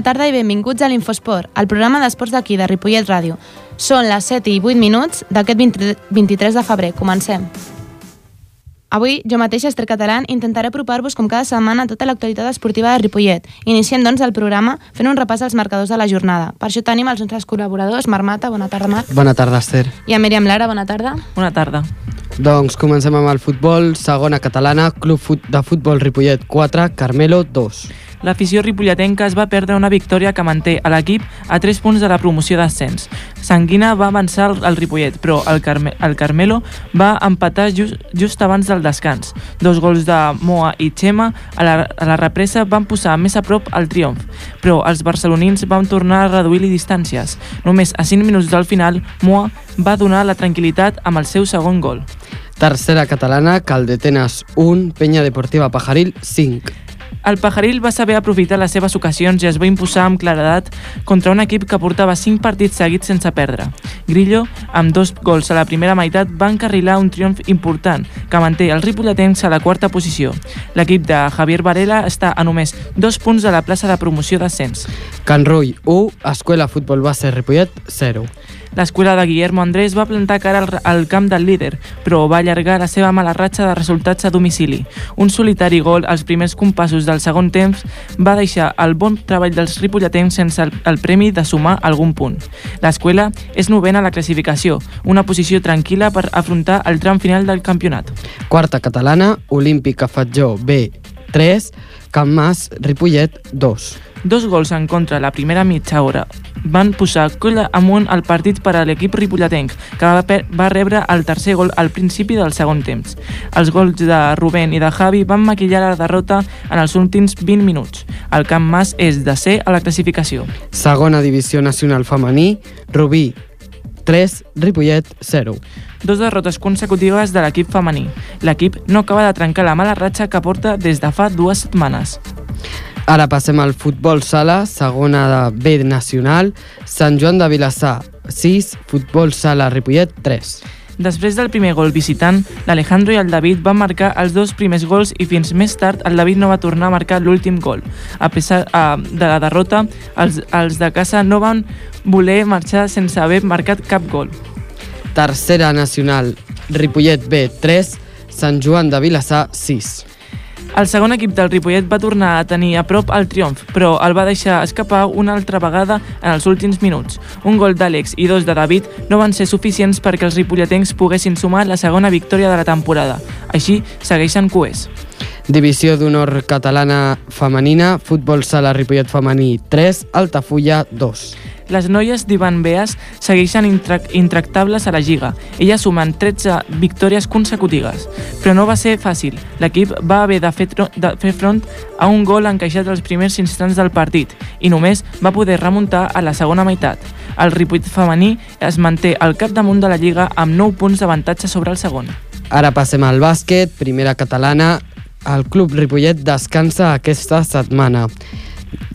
Bona tarda i benvinguts a l'Infosport, el programa d'esports d'aquí, de Ripollet Ràdio. Són les 7 i 8 minuts d'aquest 23 de febrer. Comencem. Avui, jo mateixa, Esther Catalán, intentaré apropar-vos com cada setmana tota l'actualitat esportiva de Ripollet. Iniciem, doncs, el programa fent un repàs als marcadors de la jornada. Per això tenim els nostres col·laboradors, Marc Mata, bona tarda, Marc. Bona tarda, Esther. I a Míriam Lara, bona tarda. Bona tarda. Doncs comencem amb el futbol, segona catalana, Club de Futbol Ripollet 4, Carmelo 2 l'afició ripolletenca es va perdre una victòria que manté a l'equip a 3 punts de la promoció d'ascens. Sanguina va avançar al Ripollet, però el, Carme el Carmelo va empatar just, just abans del descans. Dos gols de Moa i Xema a la, a la represa van posar més a prop el triomf, però els barcelonins van tornar a reduir-li distàncies. Només a 5 minuts del final, Moa va donar la tranquil·litat amb el seu segon gol. Tercera catalana, Caldetenes 1, Penya Deportiva Pajaril 5. El Pajaril va saber aprofitar les seves ocasions i es va imposar amb claredat contra un equip que portava 5 partits seguits sense perdre. Grillo, amb dos gols a la primera meitat, va encarrilar un triomf important que manté els ripolletens a la quarta posició. L'equip de Javier Varela està a només dos punts de la plaça de promoció d'ascens. Can Rull 1, Escuela Futbol Base Ripollet 0. L'escola de Guillermo Andrés va plantar cara al, al camp del líder, però va allargar la seva mala ratxa de resultats a domicili. Un solitari gol als primers compassos del segon temps va deixar el bon treball dels ripolletens sense el, el premi de sumar algun punt. L'escola és novena a la classificació, una posició tranquil·la per afrontar el tram final del campionat. Quarta catalana, Olímpica Fatjó B 3, Camp Mas, Ripollet 2. Dos gols en contra a la primera mitja hora van posar colla amunt al partit per a l'equip ripolletenc, que va, va rebre el tercer gol al principi del segon temps. Els gols de Rubén i de Javi van maquillar la derrota en els últims 20 minuts. El Camp Mas és de C a la classificació. Segona divisió nacional femení, Rubí 3, Ripollet 0 dos derrotes consecutives de l'equip femení. L'equip no acaba de trencar la mala ratxa que porta des de fa dues setmanes. Ara passem al futbol sala, segona de B nacional, Sant Joan de Vilassar 6, futbol sala Ripollet 3. Després del primer gol visitant, l'Alejandro i el David van marcar els dos primers gols i fins més tard el David no va tornar a marcar l'últim gol. A pesar de la derrota, els, els de casa no van voler marxar sense haver marcat cap gol. Tercera nacional, Ripollet B 3, Sant Joan de Vilassar 6. El segon equip del Ripollet va tornar a tenir a prop el triomf, però el va deixar escapar una altra vegada en els últims minuts. Un gol d'Àlex i dos de David no van ser suficients perquè els ripolletens poguessin sumar la segona victòria de la temporada. Així, segueixen coers. Divisió d'honor catalana femenina, futbol sala Ripollet femení 3, Altafulla 2 les noies d'Ivan Beas segueixen intractables a la Lliga, elles sumen 13 victòries consecutives. Però no va ser fàcil. L'equip va haver de fer, de fer front a un gol encaixat als primers instants del partit i només va poder remuntar a la segona meitat. El Ripollet femení es manté al capdamunt de la Lliga amb 9 punts d'avantatge sobre el segon. Ara passem al bàsquet, primera catalana. El Club Ripollet descansa aquesta setmana.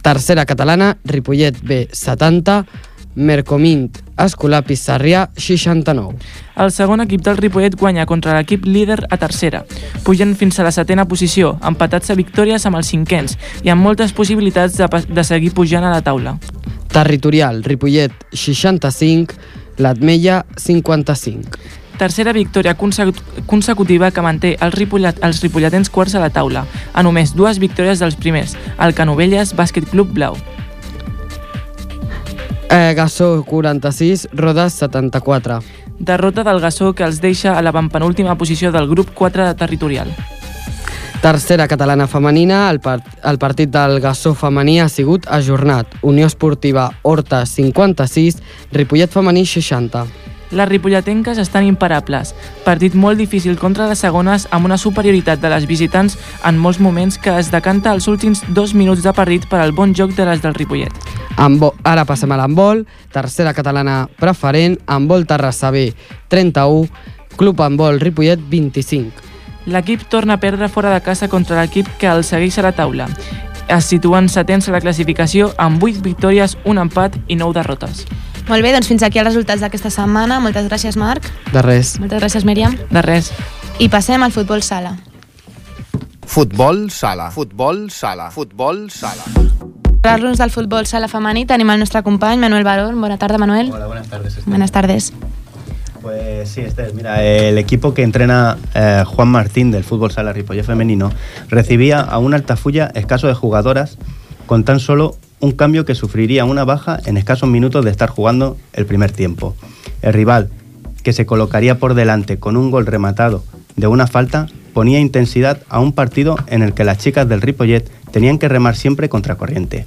Tercera catalana, Ripollet B, 70, Mercomint, Escolapis Sarrià, 69. El segon equip del Ripollet guanya contra l'equip líder a tercera, pujant fins a la setena posició, empatats a victòries amb els cinquens i amb moltes possibilitats de, de seguir pujant a la taula. Territorial, Ripollet 65, l'Atmella 55 tercera victòria consecutiva que manté els, Ripollet, els ripolletens quarts a la taula, a només dues victòries dels primers, el Canovelles Bàsquet Club Blau. Eh, Gassó 46, Rodes 74. Derrota del Gassó que els deixa a la penúltima posició del grup 4 de territorial. Tercera catalana femenina, el, part, el partit del Gassó femení ha sigut ajornat. Unió Esportiva Horta 56, Ripollet femení 60. Les ripolletenques estan imparables. Partit molt difícil contra les segones amb una superioritat de les visitants en molts moments que es decanta els últims dos minuts de partit per al bon joc de les del Ripollet. Ambo, ara passem a l'handbol, tercera catalana preferent, handbol Terrassa B 31, Club Handbol Ripollet 25. L'equip torna a perdre fora de casa contra l'equip que el segueix a la taula. Es situen setens a la classificació amb 8 victòries, un empat i 9 derrotes. Molt bé, doncs fins aquí els resultats d'aquesta setmana. Moltes gràcies, Marc. De res. Moltes gràcies, Míriam. De res. I passem al futbol sala. Futbol sala. Futbol sala. Futbol sala. Parlar-nos del futbol sala femení tenim el nostre company Manuel Barón. Bona tarda, Manuel. Hola, buenas tardes. Esther. Buenas tardes. Pues sí, Esther, mira, el equipo que entrena eh, Juan Martín del fútbol sala Ripollet femenino recibía a un Altafulla escaso de jugadoras con tan solo un cambio que sufriría una baja en escasos minutos de estar jugando el primer tiempo. El rival, que se colocaría por delante con un gol rematado de una falta, ponía intensidad a un partido en el que las chicas del Ripollet tenían que remar siempre contracorriente.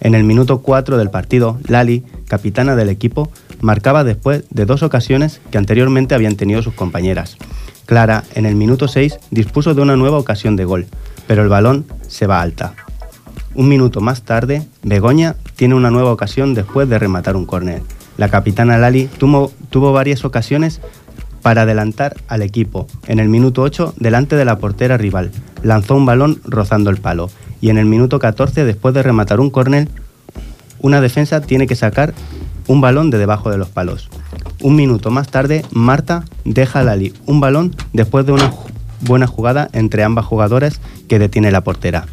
En el minuto 4 del partido, Lali, capitana del equipo, marcaba después de dos ocasiones que anteriormente habían tenido sus compañeras. Clara, en el minuto 6, dispuso de una nueva ocasión de gol, pero el balón se va alta. Un minuto más tarde, Begoña tiene una nueva ocasión después de rematar un córner. La capitana Lali tuvo, varias ocasiones para adelantar al equipo. En el minuto 8, delante de la portera rival, lanzó un balón rozando el palo. Y en el minuto 14, después de rematar un córner, una defensa tiene que sacar un balón de debajo de los palos. Un minuto más tarde, Marta deja a Lali un balón después de una buena jugada entre ambas jugadoras que detiene la portera.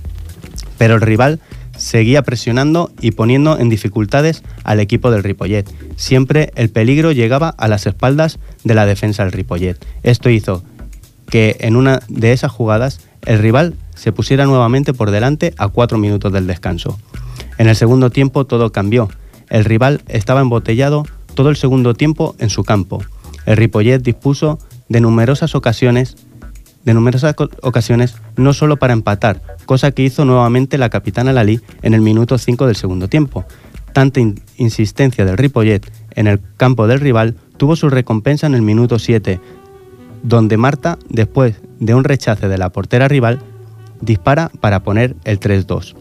Pero el rival seguía presionando y poniendo en dificultades al equipo del Ripollet. Siempre el peligro llegaba a las espaldas de la defensa del Ripollet. Esto hizo que en una de esas jugadas el rival se pusiera nuevamente por delante a cuatro minutos del descanso. En el segundo tiempo todo cambió. El rival estaba embotellado todo el segundo tiempo en su campo. El Ripollet dispuso de numerosas ocasiones, de numerosas ocasiones no solo para empatar, cosa que hizo nuevamente la capitana Lali en el minuto 5 del segundo tiempo. Tanta in- insistencia del Ripollet en el campo del rival tuvo su recompensa en el minuto 7, donde Marta, después de un rechace de la portera rival, dispara para poner el 3-2.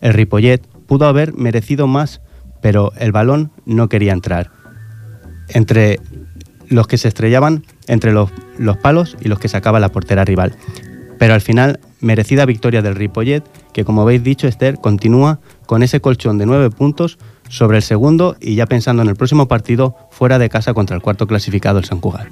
El Ripollet pudo haber merecido más, pero el balón no quería entrar. Entre los que se estrellaban entre los, los palos y los que sacaba la portera rival. Pero al final, merecida victoria del Ripollet, que como habéis dicho, Esther, continúa con ese colchón de nueve puntos sobre el segundo y ya pensando en el próximo partido fuera de casa contra el cuarto clasificado, el San Cugat.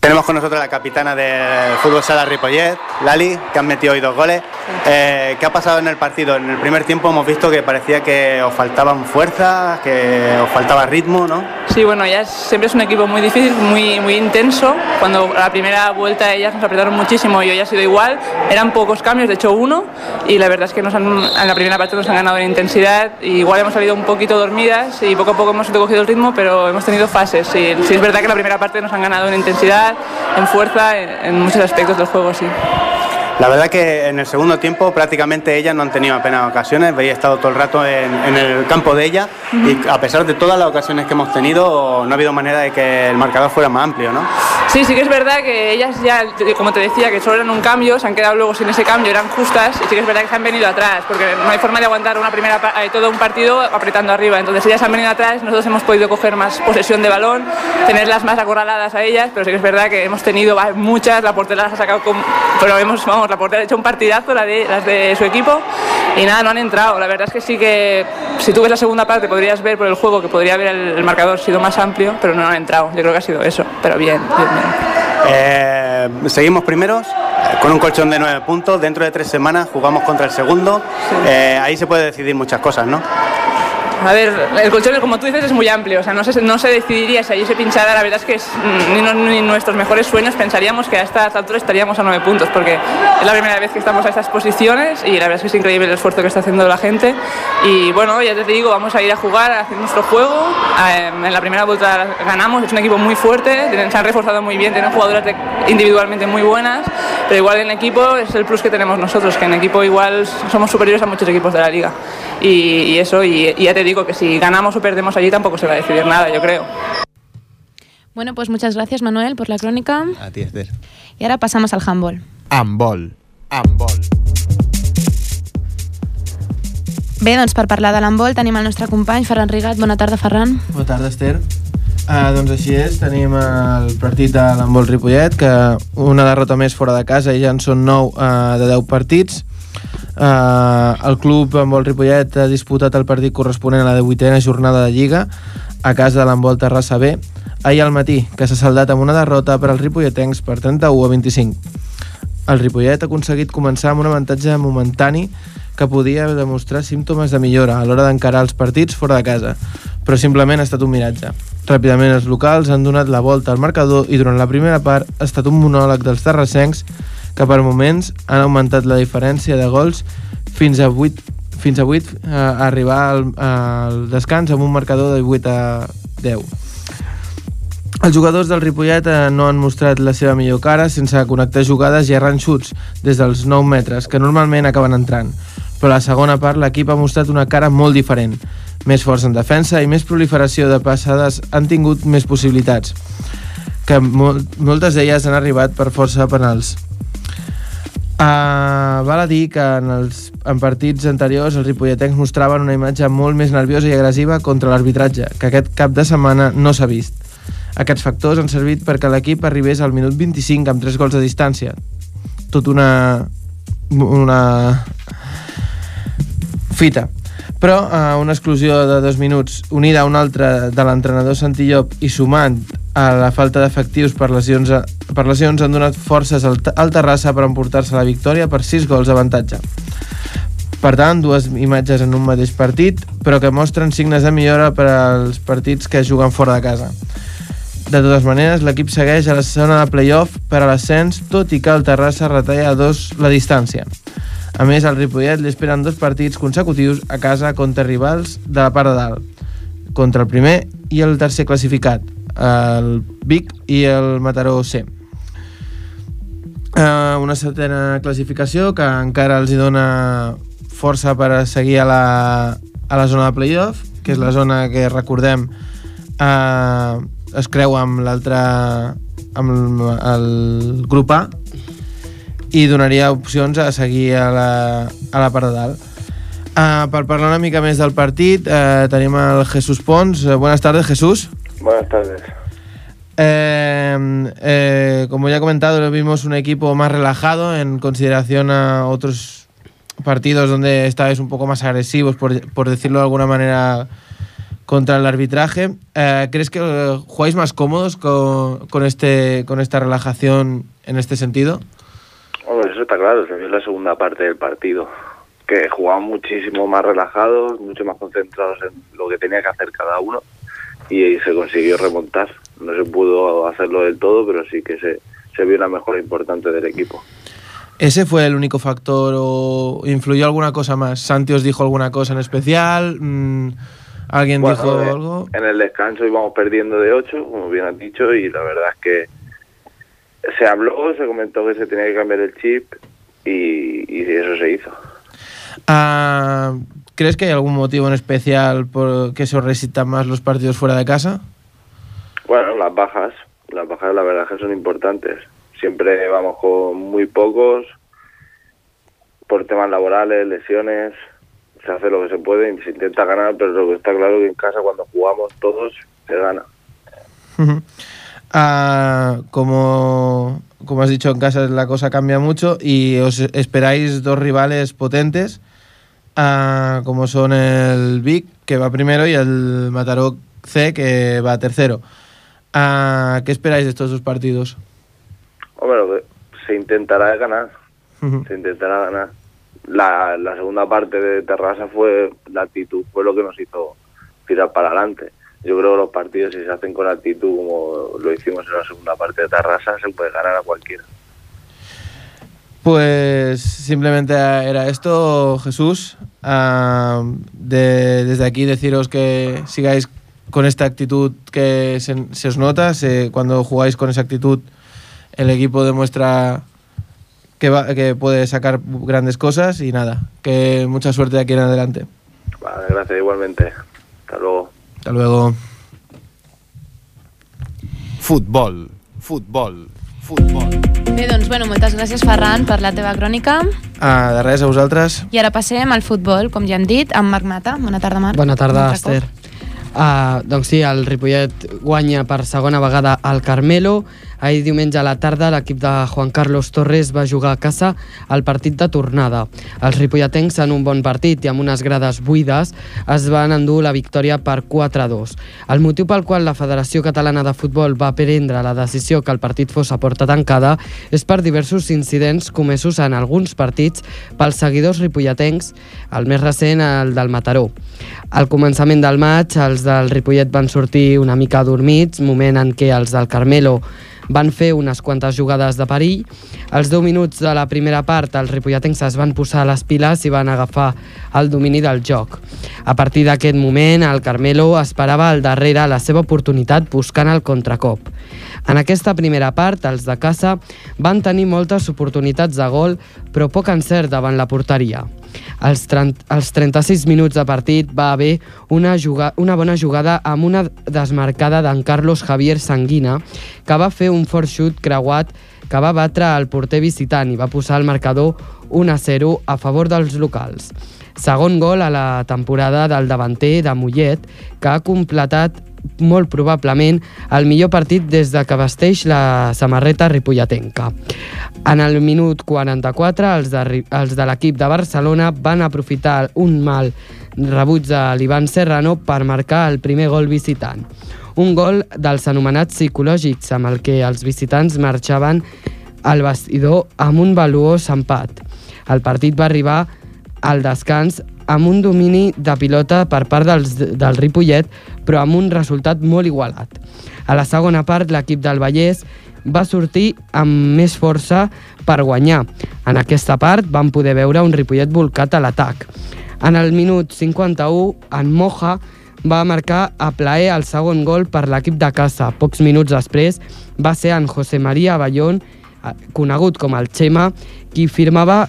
Tenemos con nosotros a la capitana del fútbol sala Ripollet, Lali, que han metido hoy dos goles. Eh, ¿Qué ha pasado en el partido? En el primer tiempo hemos visto que parecía que os faltaban fuerzas, que os faltaba ritmo, ¿no? Sí, bueno, ellas siempre es un equipo muy difícil, muy, muy intenso. Cuando a la primera vuelta ellas nos apretaron muchísimo y hoy ha sido igual. Eran pocos cambios, de hecho uno, y la verdad es que nos han, en la primera parte nos han ganado en intensidad. Y igual hemos salido un poquito dormidas y poco a poco hemos cogido el ritmo, pero hemos tenido fases. Sí, sí es verdad que la primera parte nos han ganado en intensidad, en fuerza, en, en muchos aspectos del juego, sí. La verdad que en el segundo tiempo prácticamente ellas no han tenido apenas ocasiones, veis estado todo el rato en, en el campo de ella y a pesar de todas las ocasiones que hemos tenido no ha habido manera de que el marcador fuera más amplio, ¿no? Sí, sí que es verdad que ellas ya, como te decía, que solo eran un cambio, se han quedado luego sin ese cambio, eran justas y sí que es verdad que se han venido atrás, porque no hay forma de aguantar una primera eh, todo un partido apretando arriba. Entonces ellas han venido atrás, nosotros hemos podido coger más posesión de balón, tenerlas más acorraladas a ellas, pero sí que es verdad que hemos tenido muchas, la portera las ha sacado con, pero hemos, vamos, la portera ha hecho un partidazo, la de, las de su equipo, y nada, no han entrado. La verdad es que sí que si tú ves la segunda parte podrías ver por el juego que podría haber el, el marcador sido más amplio, pero no han entrado. Yo creo que ha sido eso, pero bien, bien, bien. Eh, seguimos primeros eh, con un colchón de nueve puntos, dentro de tres semanas jugamos contra el segundo, Eh, ahí se puede decidir muchas cosas, ¿no? A ver, el colchón, como tú dices, es muy amplio. O sea, no se, no se decidiría si allí se pinchara. La verdad es que es, mm, ni, no- ni nuestros mejores sueños pensaríamos que a esta altura estaríamos a nueve puntos, porque es la primera vez que estamos a estas posiciones y la verdad es que es increíble el esfuerzo que está haciendo la gente. Y bueno, ya te digo, vamos a ir a jugar, a hacer nuestro juego. Eh, En la primera vuelta ganamos, es un equipo muy fuerte, se han reforzado muy bien, tienen jugadoras individualmente muy buenas, pero igual en equipo es el plus que tenemos nosotros, que en equipo igual somos superiores a muchos equipos de la liga. Y, y eso, y, y ya te digo que si ganamos o perdemos allí tampoco se va a decidir nada, yo creo. Bueno, pues muchas gracias, Manuel, por la crónica. A ti, Esther. Y ahora pasamos al handball. Handball. Handball. Bé, doncs per parlar de l'handball tenim el nostre company Ferran Rigat. Bona tarda, Ferran. Bona tarda, Esther. Uh, doncs així és, tenim el partit de l'handbol Ripollet, que una derrota més fora de casa i ja en són 9 uh, de 10 partits. Uh, el club handbol Ripollet ha disputat el partit corresponent a la 18a jornada de Lliga a casa de l'handbol Terrassa B ahir al matí, que s'ha saldat amb una derrota per als ripolletens per 31 a 25. El Ripollet ha aconseguit començar amb un avantatge momentani que podia demostrar símptomes de millora a l'hora d'encarar els partits fora de casa, però simplement ha estat un miratge. Ràpidament els locals han donat la volta al marcador i durant la primera part ha estat un monòleg dels terrassencs que per moments han augmentat la diferència de gols fins a 8, fins a 8 eh, a arribar al, al descans amb un marcador de 8 a 10. Els jugadors del Ripollet eh, no han mostrat la seva millor cara sense connectar jugades i errant xuts des dels 9 metres, que normalment acaben entrant. Però a la segona part l'equip ha mostrat una cara molt diferent. Més força en defensa i més proliferació de passades han tingut més possibilitats, que mol moltes d'elles han arribat per força penals. Uh, val a dir que en els en partits anteriors els ripolletens mostraven una imatge molt més nerviosa i agressiva contra l'arbitratge, que aquest cap de setmana no s'ha vist. Aquests factors han servit perquè l'equip arribés al minut 25 amb 3 gols de distància. Tot una... una fita. Però eh, una exclusió de dos minuts unida a una altra de l'entrenador Santillop i sumant a la falta d'efectius per lesions, per lesions han donat forces al, al Terrassa per emportar-se la victòria per 6 gols d'avantatge. Per tant, dues imatges en un mateix partit, però que mostren signes de millora per als partits que juguen fora de casa. De totes maneres, l'equip segueix a la zona de playoff per a l'ascens, tot i que el Terrassa retalla a dos la distància. A més, al Ripollet li esperen dos partits consecutius a casa contra rivals de la part de dalt, contra el primer i el tercer classificat, el Vic i el Mataró C. Uh, una setena classificació que encara els dona força per seguir a la, a la zona de playoff, que és la zona que recordem uh, es creu amb l'altre amb el grup A i donaria opcions a seguir a la, a la part de dalt. Uh, per parlar una mica més del partit, uh, tenim el Jesús Pons. Uh, buenas tardes, Jesús. Buenas tardes. Eh, eh, como ya he comentado, vimos un equipo más relajado en consideración a otros partidos donde estabais un poco más agresivos, por, por decirlo de alguna manera, contra el arbitraje. Eh, ¿Crees que eh, jugáis más cómodos con, con, este, con esta relajación en este sentido? Eso está claro, se vio la segunda parte del partido, que jugaban muchísimo más relajados, mucho más concentrados en lo que tenía que hacer cada uno y se consiguió remontar. No se pudo hacerlo del todo, pero sí que se, se vio una mejora importante del equipo. ¿Ese fue el único factor o influyó alguna cosa más? ¿Santi os dijo alguna cosa en especial? Mm, ¿Alguien Bueno, dijo eh, algo? En el descanso íbamos perdiendo de 8, como bien has dicho, y la verdad es que se habló, se comentó que se tenía que cambiar el chip y, y eso se hizo. Ah, ¿Crees que hay algún motivo en especial por que se os resitan más los partidos fuera de casa? Bueno, las bajas, las bajas la verdad que son importantes. Siempre vamos con muy pocos por temas laborales, lesiones. Se hace lo que se puede y se intenta ganar, pero lo que está claro que en casa cuando jugamos todos se gana. Ah, como, como has dicho, en casa la cosa cambia mucho y os esperáis dos rivales potentes, ah, como son el Vic, que va primero, y el Mataró C, que va tercero. Ah, ¿Qué esperáis de estos dos partidos? Hombre, se intentará ganar, se intentará ganar. La, la segunda parte de Terrassa fue la actitud, fue lo que nos hizo tirar para adelante. Yo creo que los partidos, si se hacen con actitud, como lo hicimos en la segunda parte de Terrassa, se puede ganar a cualquiera. Pues simplemente era esto, Jesús. Ah, de- desde aquí deciros que sigáis con esta actitud que se, se os nota. Se- cuando jugáis con esa actitud, el equipo demuestra que, va- que puede sacar grandes cosas y nada, que mucha suerte de aquí en adelante. Vale, gracias igualmente. Hasta luego. Hasta luego. Futbol, futbol, futbol. Bé, doncs, bueno, moltes gràcies, Ferran, per la teva crònica. Ah, de res, a vosaltres. I ara passem al futbol, com ja hem dit, amb Marc Mata. Bona tarda, Marc. Bona tarda, Esther. Uh, doncs sí, el Ripollet guanya per segona vegada al Carmelo. Ahir diumenge a la tarda l'equip de Juan Carlos Torres va jugar a casa al partit de tornada. Els ripolletens en un bon partit i amb unes grades buides es van endur la victòria per 4-2. El motiu pel qual la Federació Catalana de Futbol va prendre la decisió que el partit fos a porta tancada és per diversos incidents comesos en alguns partits pels seguidors ripolletens, el més recent el del Mataró. Al començament del maig, els del Ripollet van sortir una mica dormits, moment en què els del Carmelo van fer unes quantes jugades de perill. Als 10 minuts de la primera part, els ripolletens es van posar a les piles i van agafar el domini del joc. A partir d'aquest moment, el Carmelo esperava al darrere la seva oportunitat buscant el contracop. En aquesta primera part, els de casa van tenir moltes oportunitats de gol, però poc encert davant la porteria. Als, 30, als 36 minuts de partit va haver una, juga, una bona jugada amb una desmarcada d'en Carlos Javier Sanguina, que va fer un fort xut creuat que va batre el porter visitant i va posar el marcador 1-0 a favor dels locals. Segon gol a la temporada del davanter de Mollet, que ha completat molt probablement el millor partit des de que vesteix la samarreta ripolletenca. En el minut 44, els de, els de l'equip de Barcelona van aprofitar un mal rebuig de l'Ivan Serrano per marcar el primer gol visitant. Un gol dels anomenats psicològics, amb el que els visitants marxaven al vestidor amb un valuós empat. El partit va arribar al descans amb un domini de pilota per part dels, del Ripollet, però amb un resultat molt igualat. A la segona part, l'equip del Vallès va sortir amb més força per guanyar. En aquesta part van poder veure un Ripollet volcat a l'atac. En el minut 51, en Moja va marcar a plaer el segon gol per l'equip de casa. Pocs minuts després va ser en José María Ballón, eh, conegut com el Xema, qui firmava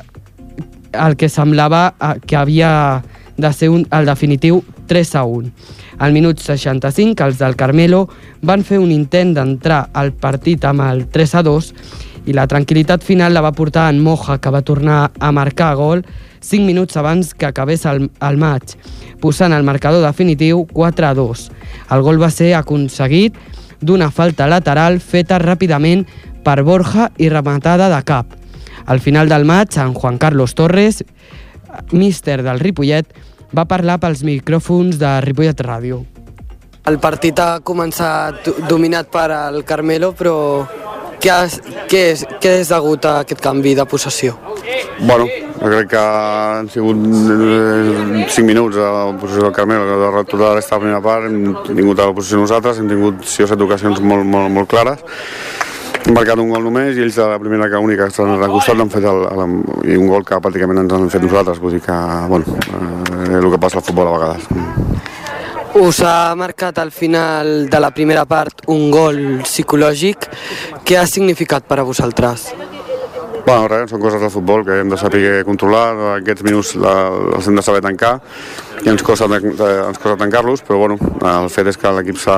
el que semblava eh, que havia de ser un, el definitiu 3 a 1. Al minut 65, els del Carmelo van fer un intent d'entrar al partit amb el 3 a 2 i la tranquil·litat final la va portar en Moja, que va tornar a marcar gol 5 minuts abans que acabés el, el maig, posant el marcador definitiu 4 a 2. El gol va ser aconseguit d'una falta lateral feta ràpidament per Borja i rematada de cap. Al final del maig, en Juan Carlos Torres, míster del Ripollet, va parlar pels micròfons de Ripollet Ràdio. El partit ha començat dominat per al Carmelo, però què, has, què, és, què és degut a aquest canvi de possessió? Bueno, jo crec que han sigut 5 eh, minuts la posició del Carmelo, que la resta de la primera part hem tingut la posició nosaltres, hem tingut 6 o 7 ocasions molt, molt, molt clares hem marcat un gol només i ells de la primera que única que estan al costat han fet el, el, i un gol que pràcticament ens han fet nosaltres vull dir que, bueno, eh, el que passa al futbol a vegades. Us ha marcat al final de la primera part un gol psicològic. Què ha significat per a vosaltres? Bueno, res, són coses del futbol que hem de saber controlar, aquests minuts la, els hem de saber tancar i ens costa, ens costa tancar-los, però bueno, el fet és que l'equip s'ha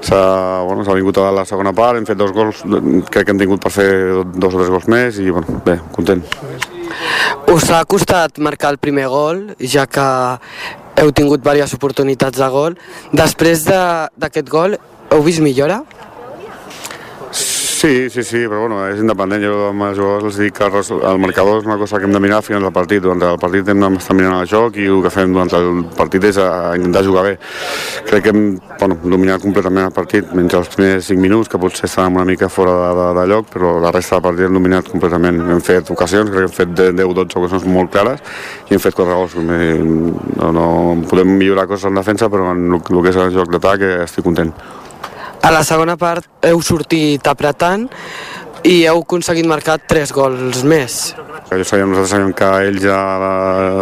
s'ha bueno, vingut a la segona part, hem fet dos gols, crec que hem tingut per fer dos o tres gols més i bueno, bé, content. Us ha costat marcar el primer gol, ja que heu tingut diverses oportunitats de gol. Després d'aquest de, gol, heu vist millora? Sí, sí, sí, però bueno, és independent. Jo amb els jugadors els dic que el marcador és una cosa que hem de mirar fins al partit. Durant el partit hem d'estar mirant el joc i el que fem durant el partit és a intentar jugar bé. Crec que hem bueno, dominat completament el partit, menys els primers 5 minuts, que potser estàvem una mica fora de, de, de lloc, però la resta del partit hem dominat completament. Hem fet ocasions, crec que hem fet 10-12 ocasions molt clares i hem fet 4 gols. No, no, podem millorar coses en defensa, però en el, el que és el joc d'atac eh, estic content. A la segona part heu sortit apretant i heu aconseguit marcar tres gols més. Jo sabia, nosaltres sabíem que ells ja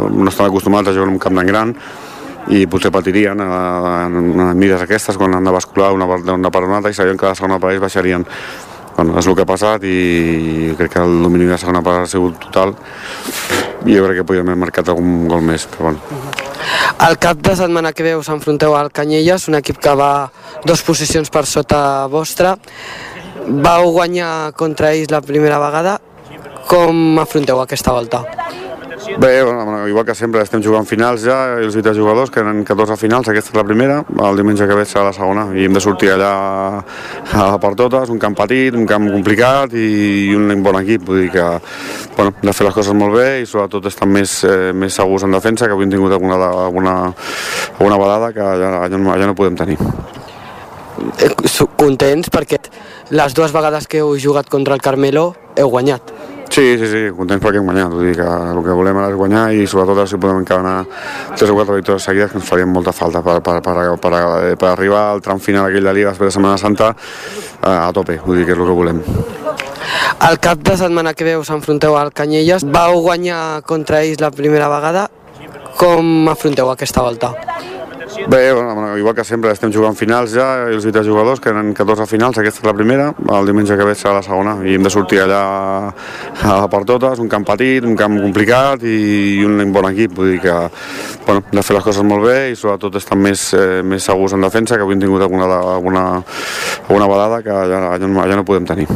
no estan acostumats a jugar en un camp tan gran i potser patirien en, en mides aquestes quan han de bascular una part d'una part una altra i sabien que la segona part ells baixarien bueno, és el que ha passat i crec que el domini de la segona part ha sigut total i jo crec que podíem haver marcat algun gol més però bueno. El cap de setmana que ve us enfronteu al Canyelles, un equip que va dos posicions per sota vostra. Vau guanyar contra ells la primera vegada. Com afronteu aquesta volta? Bé, bueno, igual que sempre estem jugant finals ja, els 20 jugadors, que eren 14 finals, aquesta és la primera, el diumenge que ve serà la segona, i hem de sortir allà a per totes, un camp petit, un camp complicat i un bon equip, vull dir que bueno, hem de fer les coses molt bé i sobretot estan més, eh, més segurs en defensa, que avui hem tingut alguna, alguna, alguna balada que allà, allà, no, allà no podem tenir. Eh, Contents perquè les dues vegades que heu jugat contra el Carmelo heu guanyat. Sí, sí, sí, contents perquè hem guanyat, vull dir que el que volem ara és guanyar i sobretot si podem encadenar tres o quatre victòries seguides que ens farien molta falta per, per, per, per, per, arribar al tram final aquell de Liga després de Setmana Santa eh, a tope, vull dir que és el que volem. El cap de setmana que ve us enfronteu al Canyelles. Vau guanyar contra ells la primera vegada. Com afronteu aquesta volta? Bé, bueno, igual que sempre estem jugant finals ja, els 20 jugadors, que eren 14 finals, aquesta és la primera, el diumenge que ve serà la segona, i hem de sortir allà a per totes, un camp petit, un camp complicat i un bon equip, vull dir que bueno, hem de fer les coses molt bé i sobretot estan més, eh, més segurs en defensa, que avui hem tingut alguna, alguna, alguna balada que allà, allà, allà no podem tenir.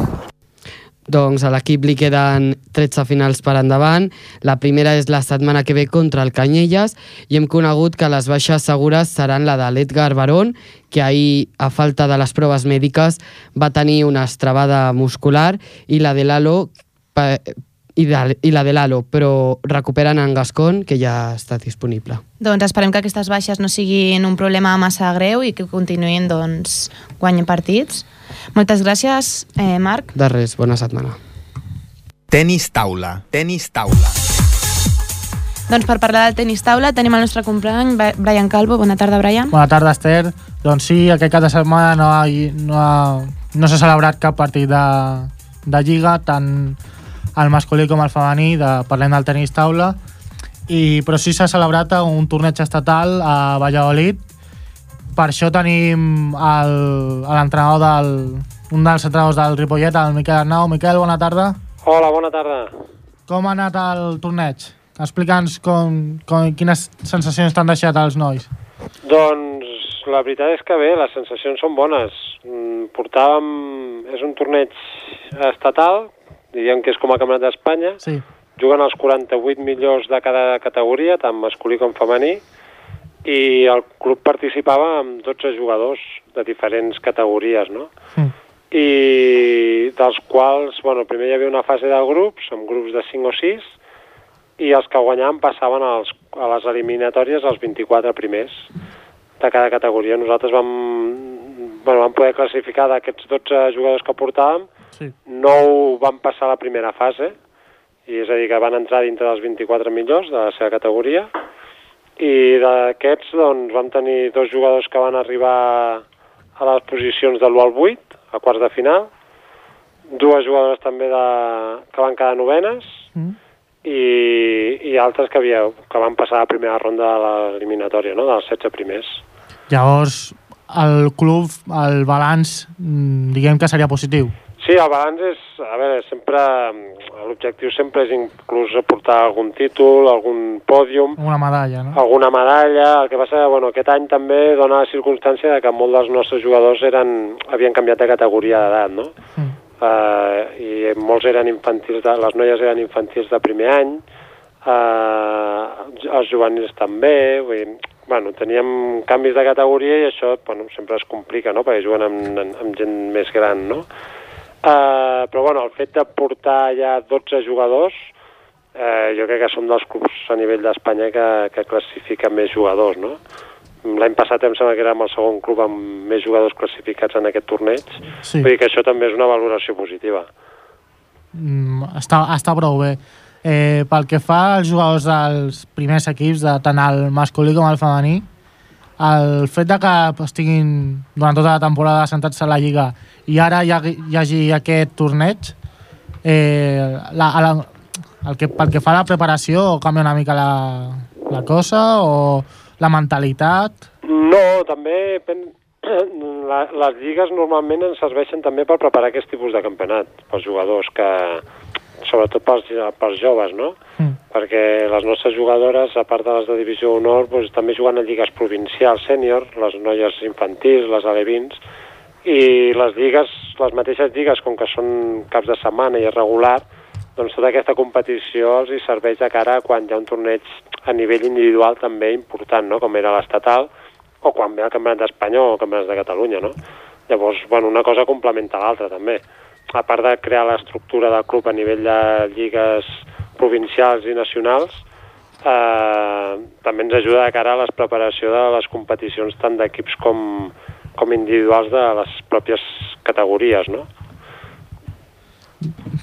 Doncs a l'equip li queden 13 finals per endavant. La primera és la setmana que ve contra el Canyelles i hem conegut que les baixes segures seran la de l'Edgar Barón, que ahir, a falta de les proves mèdiques, va tenir una estrabada muscular i la de Lalo i, de, i la de Lalo, però recuperen en Gascon, que ja està disponible. Doncs esperem que aquestes baixes no siguin un problema massa greu i que continuïn doncs, guanyant partits. Moltes gràcies, eh, Marc. De res, bona setmana. Tenis taula, tenis taula. Doncs per parlar del tenis taula tenim el nostre company, Brian Calvo. Bona tarda, Brian. Bona tarda, Esther. Doncs sí, aquest cap de setmana no, ha, no, ha, no s'ha celebrat cap partit de, de Lliga, tant el masculí com el femení, de, parlem del tenis taula, i, però sí s'ha celebrat un torneig estatal a Valladolid. Per això tenim l'entrenador del, un dels entrenadors del Ripollet, el Miquel Arnau. Miquel, bona tarda. Hola, bona tarda. Com ha anat el torneig? Explica'ns com, com, quines sensacions t'han deixat els nois. Doncs la veritat és que bé, les sensacions són bones. Mm, Portàvem... És un torneig estatal, diguem que és com a campionat d'Espanya. Sí. Juguen els 48 millors de cada categoria, tant masculí com femení, i el club participava amb 12 jugadors de diferents categories, no? Mm. I dels quals, bueno, primer hi havia una fase de grups, amb grups de 5 o 6, i els que guanyaven passaven als, a les eliminatòries als 24 primers de cada categoria. Nosaltres vam, bueno, vam poder classificar d'aquests 12 jugadors que portàvem, Sí. 9 van passar la primera fase, i és a dir, que van entrar dintre dels 24 millors de la seva categoria, i d'aquests doncs, vam tenir dos jugadors que van arribar a les posicions de l'1 al 8, a quarts de final, dues jugadores també de, que van quedar novenes, Mm. i, i altres que, havia, que van passar a la primera ronda de l'eliminatòria, no? dels 16 primers. Llavors, el club, el balanç, mm, diguem que seria positiu. Sí, el balanç és, a veure, sempre, l'objectiu sempre és inclús aportar algun títol, algun pòdium, Una medalla, no? alguna medalla, el que passa bueno, aquest any també dona la circumstància de que molts dels nostres jugadors eren, havien canviat de categoria d'edat, no? Mm. Uh, I molts eren infantils, de, les noies eren infantils de primer any, uh, els juvenils també, vull dir, bueno, teníem canvis de categoria i això bueno, sempre es complica, no?, perquè juguen amb, amb gent més gran, no? Uh, però bueno, el fet de portar ja 12 jugadors, eh, jo crec que som dels clubs a nivell d'Espanya que, que classifiquen més jugadors, no? L'any passat em sembla que érem el segon club amb més jugadors classificats en aquest torneig, Sí. vull dir que això també és una valoració positiva. Mm, està, està prou bé. Eh, pel que fa als jugadors dels primers equips, de tant el masculí com el femení, el fet de que estiguin durant tota la temporada sentats a la Lliga i ara hi, hagi, hi hagi aquest torneig, eh, la, la, el que, pel que fa a la preparació, canvia una mica la, la cosa o la mentalitat? No, també pen... la, les lligues normalment ens serveixen també per preparar aquest tipus de campionat pels jugadors que sobretot pels, pels joves, no? Mm. Perquè les nostres jugadores, a part de les de Divisió Honor, doncs, també juguen a lligues provincials sènior, les noies infantils, les alevins, i les lligues, les mateixes lligues, com que són caps de setmana i és regular, doncs tota aquesta competició els hi serveix de cara quan hi ha un torneig a nivell individual també important, no? com era l'estatal, o quan ve el Campionat d'Espanya o el Campionat de Catalunya, no? Llavors, bueno, una cosa complementa l'altra, també. A part de crear l'estructura del club a nivell de lligues provincials i nacionals, eh, també ens ajuda de cara a la preparació de les competicions tant d'equips com, com individuals de les pròpies categories, no?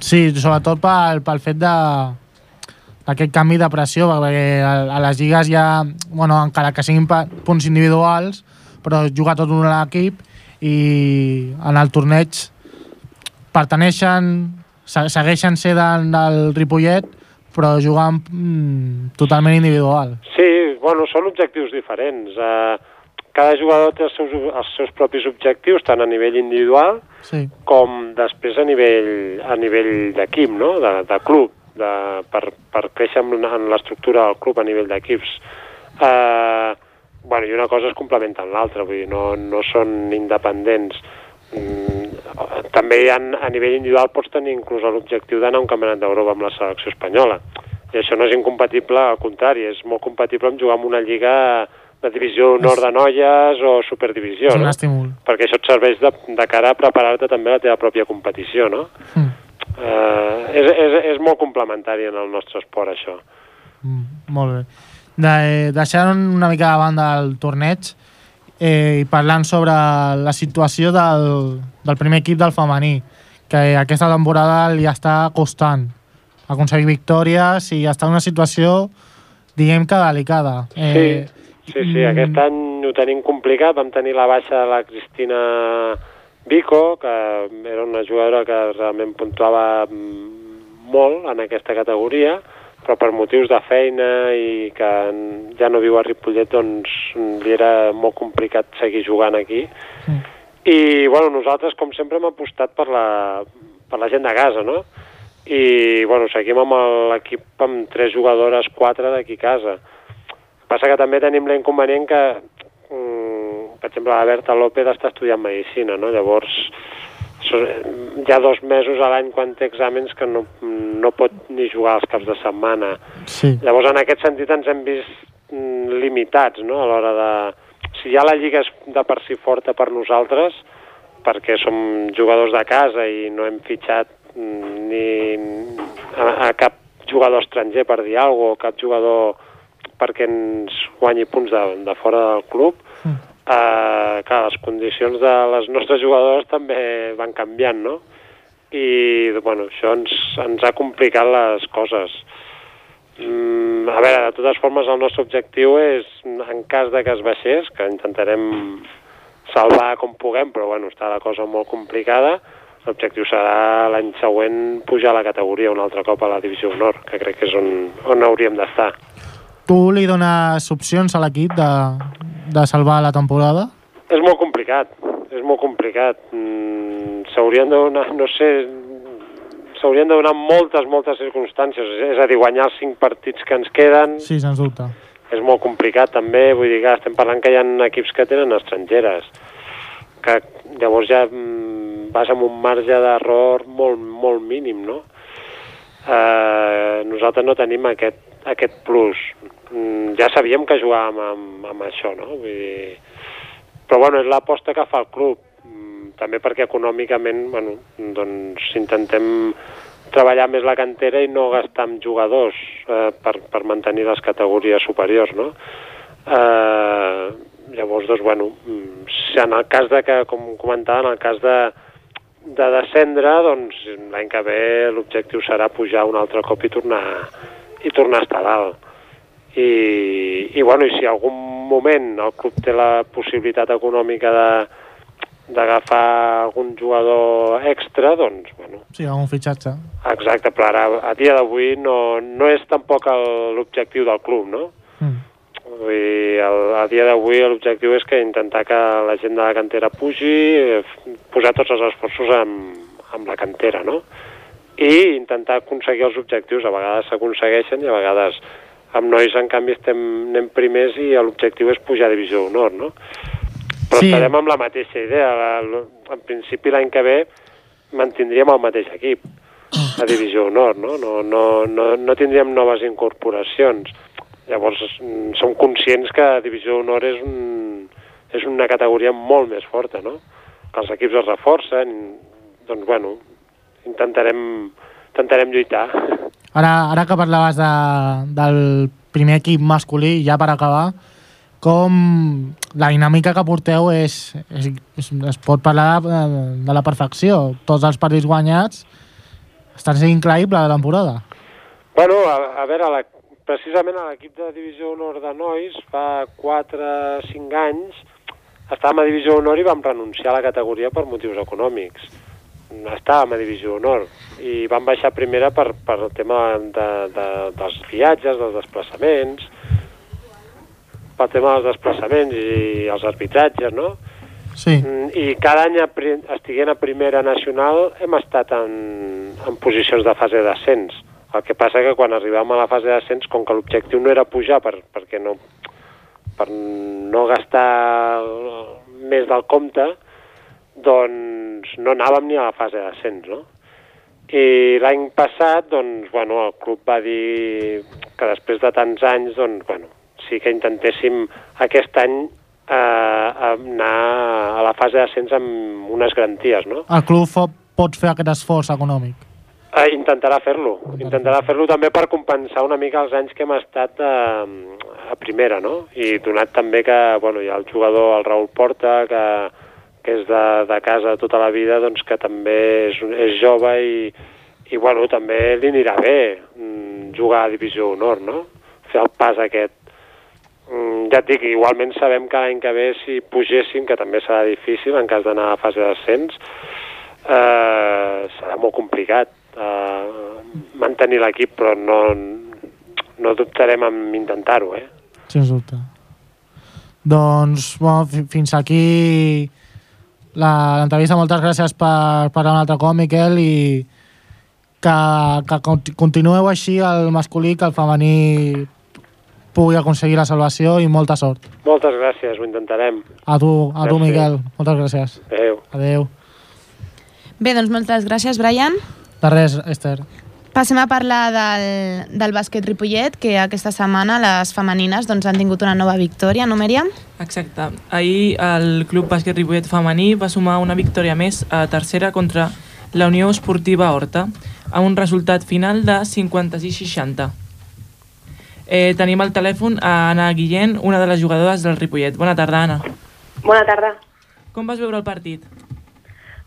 Sí, sobretot pel, pel fet de d'aquest canvi de pressió, perquè a, les lligues ja, bueno, encara que siguin punts individuals, però juga tot un equip i en el torneig pertaneixen, se- segueixen ser del, del Ripollet, però juguen mm, totalment individual. Sí, bueno, són objectius diferents. Eh, cada jugador té els seus, els seus propis objectius, tant a nivell individual Sí. com després a nivell, a nivell d'equip, no? de, de club, de, per, per créixer en, en l'estructura del club a nivell d'equips. Eh, bueno, I una cosa es complementa amb l'altra, vull dir, no, no són independents. Mm, també ha, a nivell individual pots tenir inclús l'objectiu d'anar a un campionat d'Europa amb la selecció espanyola. I això no és incompatible, al contrari, és molt compatible amb jugar en una lliga de divisió nord de noies o superdivisió, És un no? estímul. perquè això et serveix de, de cara a preparar-te també a la teva pròpia competició, no? Mm. Eh, és, és, és molt complementari en el nostre esport, això. Molt bé. De, deixant una mica de banda el torneig eh, i parlant sobre la situació del, del primer equip del femení, que aquesta temporada li està costant aconseguir victòries i està en una situació, diguem que delicada. Eh, Sí, sí, sí, aquest any ho tenim complicat. Vam tenir la baixa de la Cristina Vico, que era una jugadora que realment puntuava mm, molt en aquesta categoria, però per motius de feina i que ja no viu a Ripollet, doncs li era molt complicat seguir jugant aquí. I, bueno, nosaltres, com sempre, hem apostat per la, per la gent de casa, no? I, bueno, seguim amb l'equip amb tres jugadores, quatre d'aquí a casa. Passa que també tenim l'inconvenient que, mm, per exemple, la Berta López està estudiant Medicina, no? Llavors, hi ha dos mesos a l'any quan té exàmens que no, no pot ni jugar els caps de setmana. Sí. Llavors, en aquest sentit, ens hem vist mm, limitats, no?, a l'hora de... Si ja la Lliga és de per si forta per nosaltres, perquè som jugadors de casa i no hem fitxat mm, ni a, a cap jugador estranger per dir alguna cosa, cap jugador perquè ens guanyi punts de, de fora del club, eh, clar, les condicions de les nostres jugadores també van canviant, no? I, bueno, això ens, ens ha complicat les coses. Mm, a veure, de totes formes, el nostre objectiu és, en cas de que es baixés, que intentarem salvar com puguem, però bueno, està la cosa molt complicada, l'objectiu serà l'any següent pujar a la categoria un altre cop a la divisió honor, que crec que és on, on hauríem d'estar. Tu li dones opcions a l'equip de, de salvar la temporada? És molt complicat, és molt complicat. Mm, s'haurien de donar, no sé, s'haurien de donar moltes, moltes circumstàncies. És a dir, guanyar els cinc partits que ens queden Sí, sens dubte. és molt complicat també, vull dir que estem parlant que hi ha equips que tenen estrangeres, que llavors ja mm, vas amb un marge d'error molt, molt mínim, no? Eh, nosaltres no tenim aquest, aquest plus. Mm, ja sabíem que jugàvem amb, amb això, no? Vull dir... Però bueno, és l'aposta que fa el club, Mm, també perquè econòmicament, bueno, doncs intentem treballar més la cantera i no gastar en jugadors eh, per, per mantenir les categories superiors, no? Eh, llavors, doncs, bueno, mm, si en el cas de que, com comentava, en el cas de, de descendre, doncs l'any que ve l'objectiu serà pujar un altre cop i tornar, i tornar a estar dalt. I, i, bueno, i si algun moment el club té la possibilitat econòmica de d'agafar algun jugador extra, doncs, bueno, Sí, algun fitxatge. exacte, però ara, a dia d'avui no, no és tampoc el- l'objectiu del club, no? Mm. Vull dir, el, a dia d'avui l'objectiu és que intentar que la gent de la cantera pugi, eh, posar tots els esforços amb, amb la cantera, no? I intentar aconseguir els objectius. A vegades s'aconsegueixen i a vegades amb nois, en canvi, estem, anem primers i l'objectiu és pujar a divisió d'honor, no? Però Sí. estarem amb la mateixa idea. En principi, l'any que ve mantindríem el mateix equip. a Divisió Honor, no? No, no, no, no tindríem noves incorporacions. Llavors, mm, som conscients que Divisió Honor és, un, és una categoria molt més forta, no? Que els equips es reforcen, doncs, bueno, intentarem, intentarem lluitar. Ara, ara que parlaves de, del primer equip masculí, ja per acabar, com la dinàmica que porteu és, és, és es pot parlar de, de la perfecció. Tots els partits guanyats estan sent increïble la temporada. Bueno, a, a veure, la, precisament a l'equip de Divisió Honor de Nois fa 4-5 anys estàvem a Divisió Honor i vam renunciar a la categoria per motius econòmics. Estàvem a Divisió Honor i vam baixar primera per, per el tema de, de, dels viatges, dels desplaçaments, pel tema dels desplaçaments i els arbitratges, no? Sí. Mm, I cada any estiguent a primera nacional hem estat en, en posicions de fase d'ascens. El que passa que quan arribàvem a la fase d'ascens, com que l'objectiu no era pujar per, perquè no, per no gastar més del compte, doncs no anàvem ni a la fase d'ascens, no? I l'any passat, doncs, bueno, el club va dir que després de tants anys, doncs, bueno, sí que intentéssim aquest any eh, anar a la fase d'ascens amb unes garanties, no? El club pot fer aquest esforç econòmic. Eh, intentarà fer-lo. Intentarà fer-lo també per compensar una mica els anys que hem estat eh, a primera, no? I donat també que, bueno, hi ha el jugador, el Raül Porta, que, que és de, de casa tota la vida, doncs que també és, és jove i, i bueno, també li anirà bé mm, jugar a Divisió Honor, no? Fer el pas aquest. Mm, ja et dic, igualment sabem que l'any que ve si pugéssim, que també serà difícil en cas d'anar a fase d'ascens, eh, serà molt complicat eh, mantenir l'equip, però no, no dubtarem en intentar-ho, eh? Sens dubte. Doncs, bueno, fi- fins aquí l'entrevista. Moltes gràcies per parlar un altre cop, Miquel, i que, que conti- continueu així el masculí, que el femení pugui aconseguir la salvació i molta sort. Moltes gràcies, ho intentarem. A tu, a tu Merci. Miquel. Moltes gràcies. Adéu. Adéu. Bé, doncs moltes gràcies, Brian. De res, Esther. Passem a parlar del, del bàsquet Ripollet, que aquesta setmana les femenines doncs, han tingut una nova victòria, no, Mèriam? Exacte. Ahir el Club Bàsquet Ripollet femení va sumar una victòria més a tercera contra la Unió Esportiva Horta, amb un resultat final de 56-60. Eh, tenim al telèfon a Anna Guillén, una de les jugadores del Ripollet. Bona tarda, Anna. Bona tarda. Com vas veure el partit?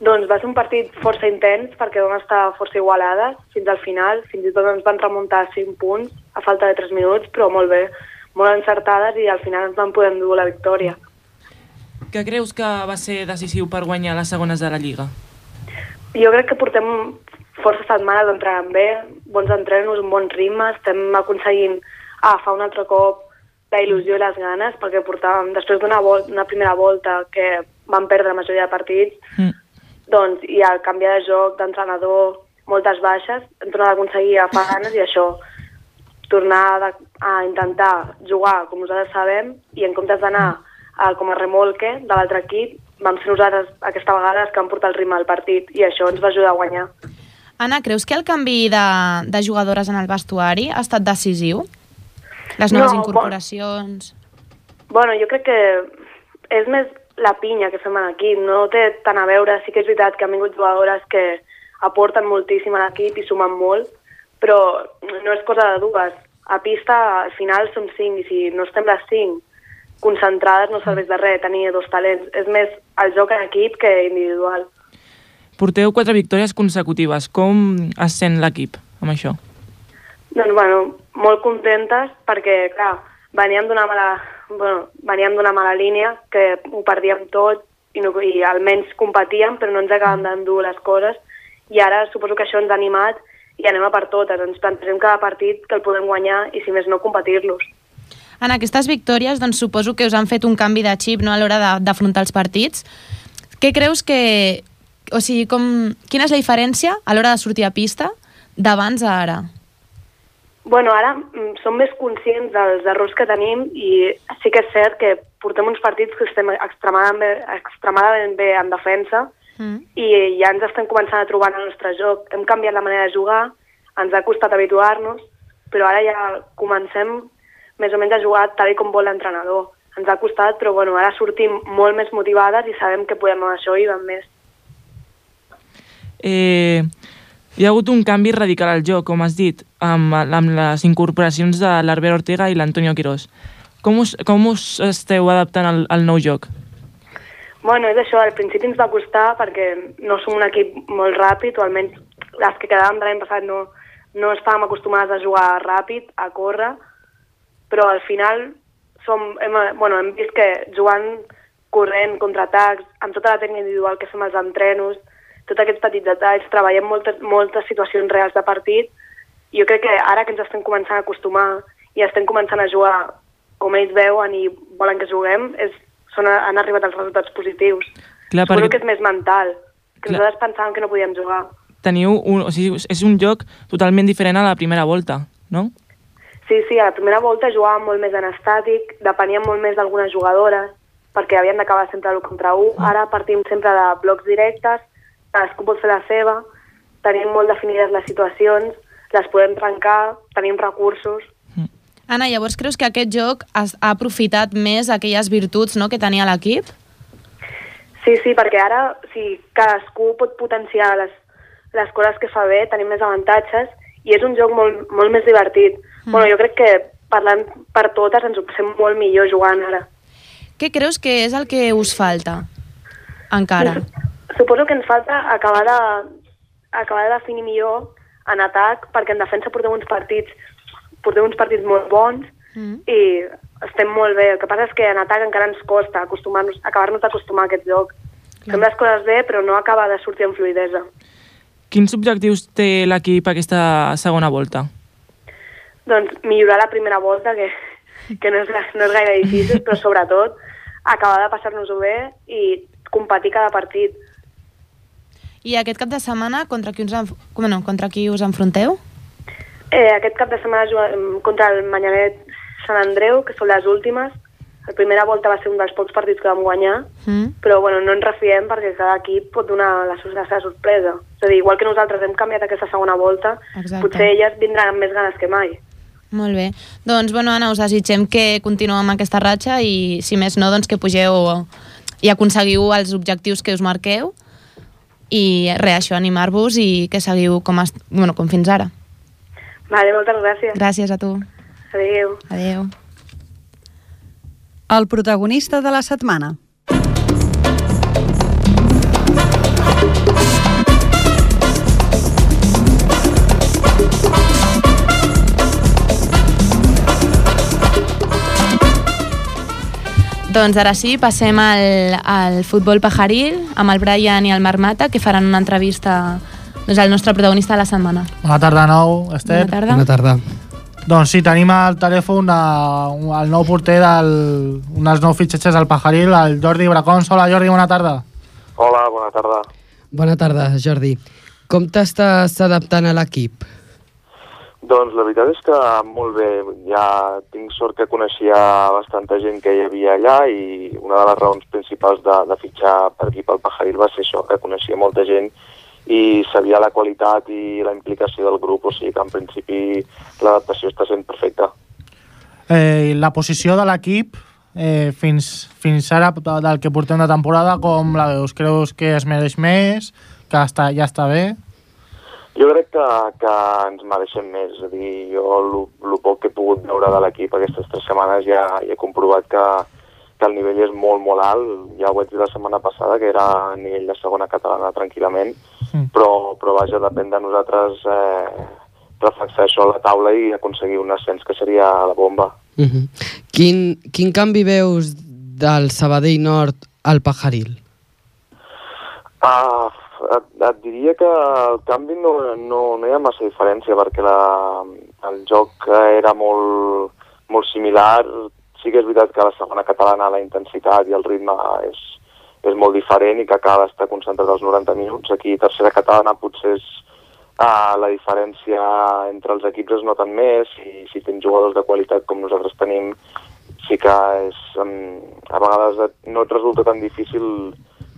Doncs va ser un partit força intens perquè vam estar força igualades fins al final. Fins i tot ens van remuntar 5 punts a falta de 3 minuts, però molt bé, molt encertades i al final ens van poder endur la victòria. Què creus que va ser decisiu per guanyar les segones de la Lliga? Jo crec que portem força setmanes entrenant bé, bons entrenos, un bon ritme, estem aconseguint agafar un altre cop la il·lusió i les ganes, perquè portàvem, després d'una vol una primera volta que vam perdre la majoria de partits, Mm. Doncs, i al canviar de joc, d'entrenador, moltes baixes, hem tornat a aconseguir agafar ganes i això, tornar a, a intentar jugar com nosaltres sabem i en comptes d'anar com a remolque de l'altre equip, vam ser nosaltres aquesta vegada els que vam portar el ritme al partit i això ens va ajudar a guanyar. Anna, creus que el canvi de, de jugadores en el vestuari ha estat decisiu? Les noves No, incorporacions... Bueno, jo crec que és més la pinya que fem en l'equip, no té tant a veure, sí que és veritat que han vingut jugadores que aporten moltíssim a l'equip i sumen molt, però no és cosa de dues. A pista, al final, som cinc, i si no estem les cinc concentrades no serveix de res tenir dos talents. És més el joc en equip que individual. Porteu quatre victòries consecutives. Com es sent l'equip amb això? Doncs, bueno, molt contentes perquè, clar, veníem d'una mala, bueno, veníem d'una mala línia que ho perdíem tot i, no, i almenys competíem, però no ens acabem d'endur les coses i ara suposo que això ens ha animat i anem a per totes, ens plantegem cada partit que el podem guanyar i si més no competir-los. En aquestes victòries doncs, suposo que us han fet un canvi de xip no, a l'hora d'afrontar els partits. Què creus que... O sigui, com, quina és la diferència a l'hora de sortir a pista d'abans a ara? Bueno, ara mm, som més conscients dels errors que tenim i sí que és cert que portem uns partits que estem extremadament bé, extremadament bé en defensa Mm. i ja ens estem començant a trobar en el nostre joc. Hem canviat la manera de jugar, ens ha costat habituar-nos, però ara ja comencem més o menys a jugar tal com vol l'entrenador. Ens ha costat, però bueno, ara sortim molt més motivades i sabem que podem amb això i vam més. Eh, hi ha hagut un canvi radical al joc, com has dit, amb, amb les incorporacions de l'Arbert Ortega i l'Antonio Quirós. Com us, com us esteu adaptant al, al nou joc? Bueno, és això, al principi ens va costar perquè no som un equip molt ràpid, o almenys les que quedàvem de l'any passat no, no estàvem acostumades a jugar ràpid, a córrer, però al final som, hem, bueno, hem vist que jugant corrent, contraatacs, amb tota la tècnica individual que fem als entrenos, tots aquests petits detalls, treballem moltes, moltes situacions reals de partit, jo crec que ara que ens estem començant a acostumar i estem començant a jugar com ells veuen i volen que juguem, és, són, han arribat els resultats positius. Clar, Suposo perquè que és més mental, que Clar. nosaltres pensàvem que no podíem jugar. teniu un, o sigui, és un joc totalment diferent a la primera volta, no? Sí, sí, a la primera volta jugàvem molt més en estàtic, depeníem molt més d'algunes jugadores, perquè havien d'acabar sempre l'1 contra 1. Ara partim sempre de blocs directes, cadascú pot fer la seva, tenim molt definides les situacions, les podem trencar, tenim recursos. Anna, llavors creus que aquest joc has, ha aprofitat més aquelles virtuts no, que tenia l'equip? Sí, sí, perquè ara si cadascú pot potenciar les, les coses que fa bé, tenim més avantatges i és un joc molt, molt més divertit. Mm. Bueno, jo crec que parlant per totes ens ho passem molt millor jugant ara. Què creus que és el que us falta encara? Suposo que ens falta acabar de, acabar de definir millor en atac, perquè en defensa portem uns partits portem uns partits molt bons Mm. i estem molt bé. El que passa és que en atac encara ens costa acostumar-nos, acabar-nos d'acostumar a aquest joc. Fem les coses bé, però no acaba de sortir amb fluidesa. Quins objectius té l'equip aquesta segona volta? Doncs millorar la primera volta, que, que no, és, no és gaire difícil, però sobretot acabar de passar-nos-ho bé i competir cada partit. I aquest cap de setmana contra qui us, enf- bueno, contra qui us enfronteu? Eh, aquest cap de setmana juguem contra el Manyanet Sant Andreu, que són les últimes. La primera volta va ser un dels pocs partits que vam guanyar, Mm. però bueno, no ens refiem perquè cada equip pot donar la, seva sorpresa. És a dir, igual que nosaltres hem canviat aquesta segona volta, Exacte. potser elles vindran amb més ganes que mai. Molt bé. Doncs, bueno, Anna, us desitgem que continueu amb aquesta ratxa i, si més no, doncs que pugeu i aconseguiu els objectius que us marqueu i res, això, animar-vos i que seguiu com, est... bueno, com fins ara. Vale, moltes gràcies. Gràcies a tu. Adéu. Adéu. El protagonista de la setmana. Doncs ara sí, passem al, al futbol pajaril amb el Brian i el Marc Mata, que faran una entrevista doncs, al nostre protagonista de la setmana. Bona tarda, nou, Esther. Bona tarda. Bona tarda. Doncs sí, tenim al telèfon a, el nou porter del, un dels nous fitxatges al Pajaril, el Jordi Bracons. Hola, Jordi, bona tarda. Hola, bona tarda. Bona tarda, Jordi. Com t'estàs adaptant a l'equip? Doncs la veritat és que molt bé. Ja tinc sort que coneixia bastanta gent que hi havia allà i una de les raons principals de, de fitxar per aquí pel Pajaril va ser això, que coneixia molta gent i sabia la qualitat i la implicació del grup, o sigui que en principi l'adaptació està sent perfecta. Eh, la posició de l'equip eh, fins, fins ara de- del que portem de temporada, com la veus? Creus que es mereix més? Que està, ja està bé? Jo crec que, que ens mereixem més, és a dir, jo el poc que he pogut veure de l'equip aquestes tres setmanes ja, ja he comprovat que, que el nivell és molt, molt alt, ja ho vaig dir la setmana passada, que era a nivell de segona catalana tranquil·lament, Mm. però, però vaja, depèn de nosaltres eh, reflexar això a la taula i aconseguir un ascens que seria la bomba. Uh -huh. quin, quin canvi veus del Sabadell Nord al Pajaril? Ah, et, et diria que el canvi no, no, no hi ha massa diferència perquè la, el joc era molt, molt similar. Sí que és veritat que la segona catalana la intensitat i el ritme és, és molt diferent i que cal estar concentrat als 90 minuts. Aquí tercera catalana potser és, ah, la diferència entre els equips es noten més i si tens jugadors de qualitat com nosaltres tenim sí que és, um, a vegades no et resulta tan difícil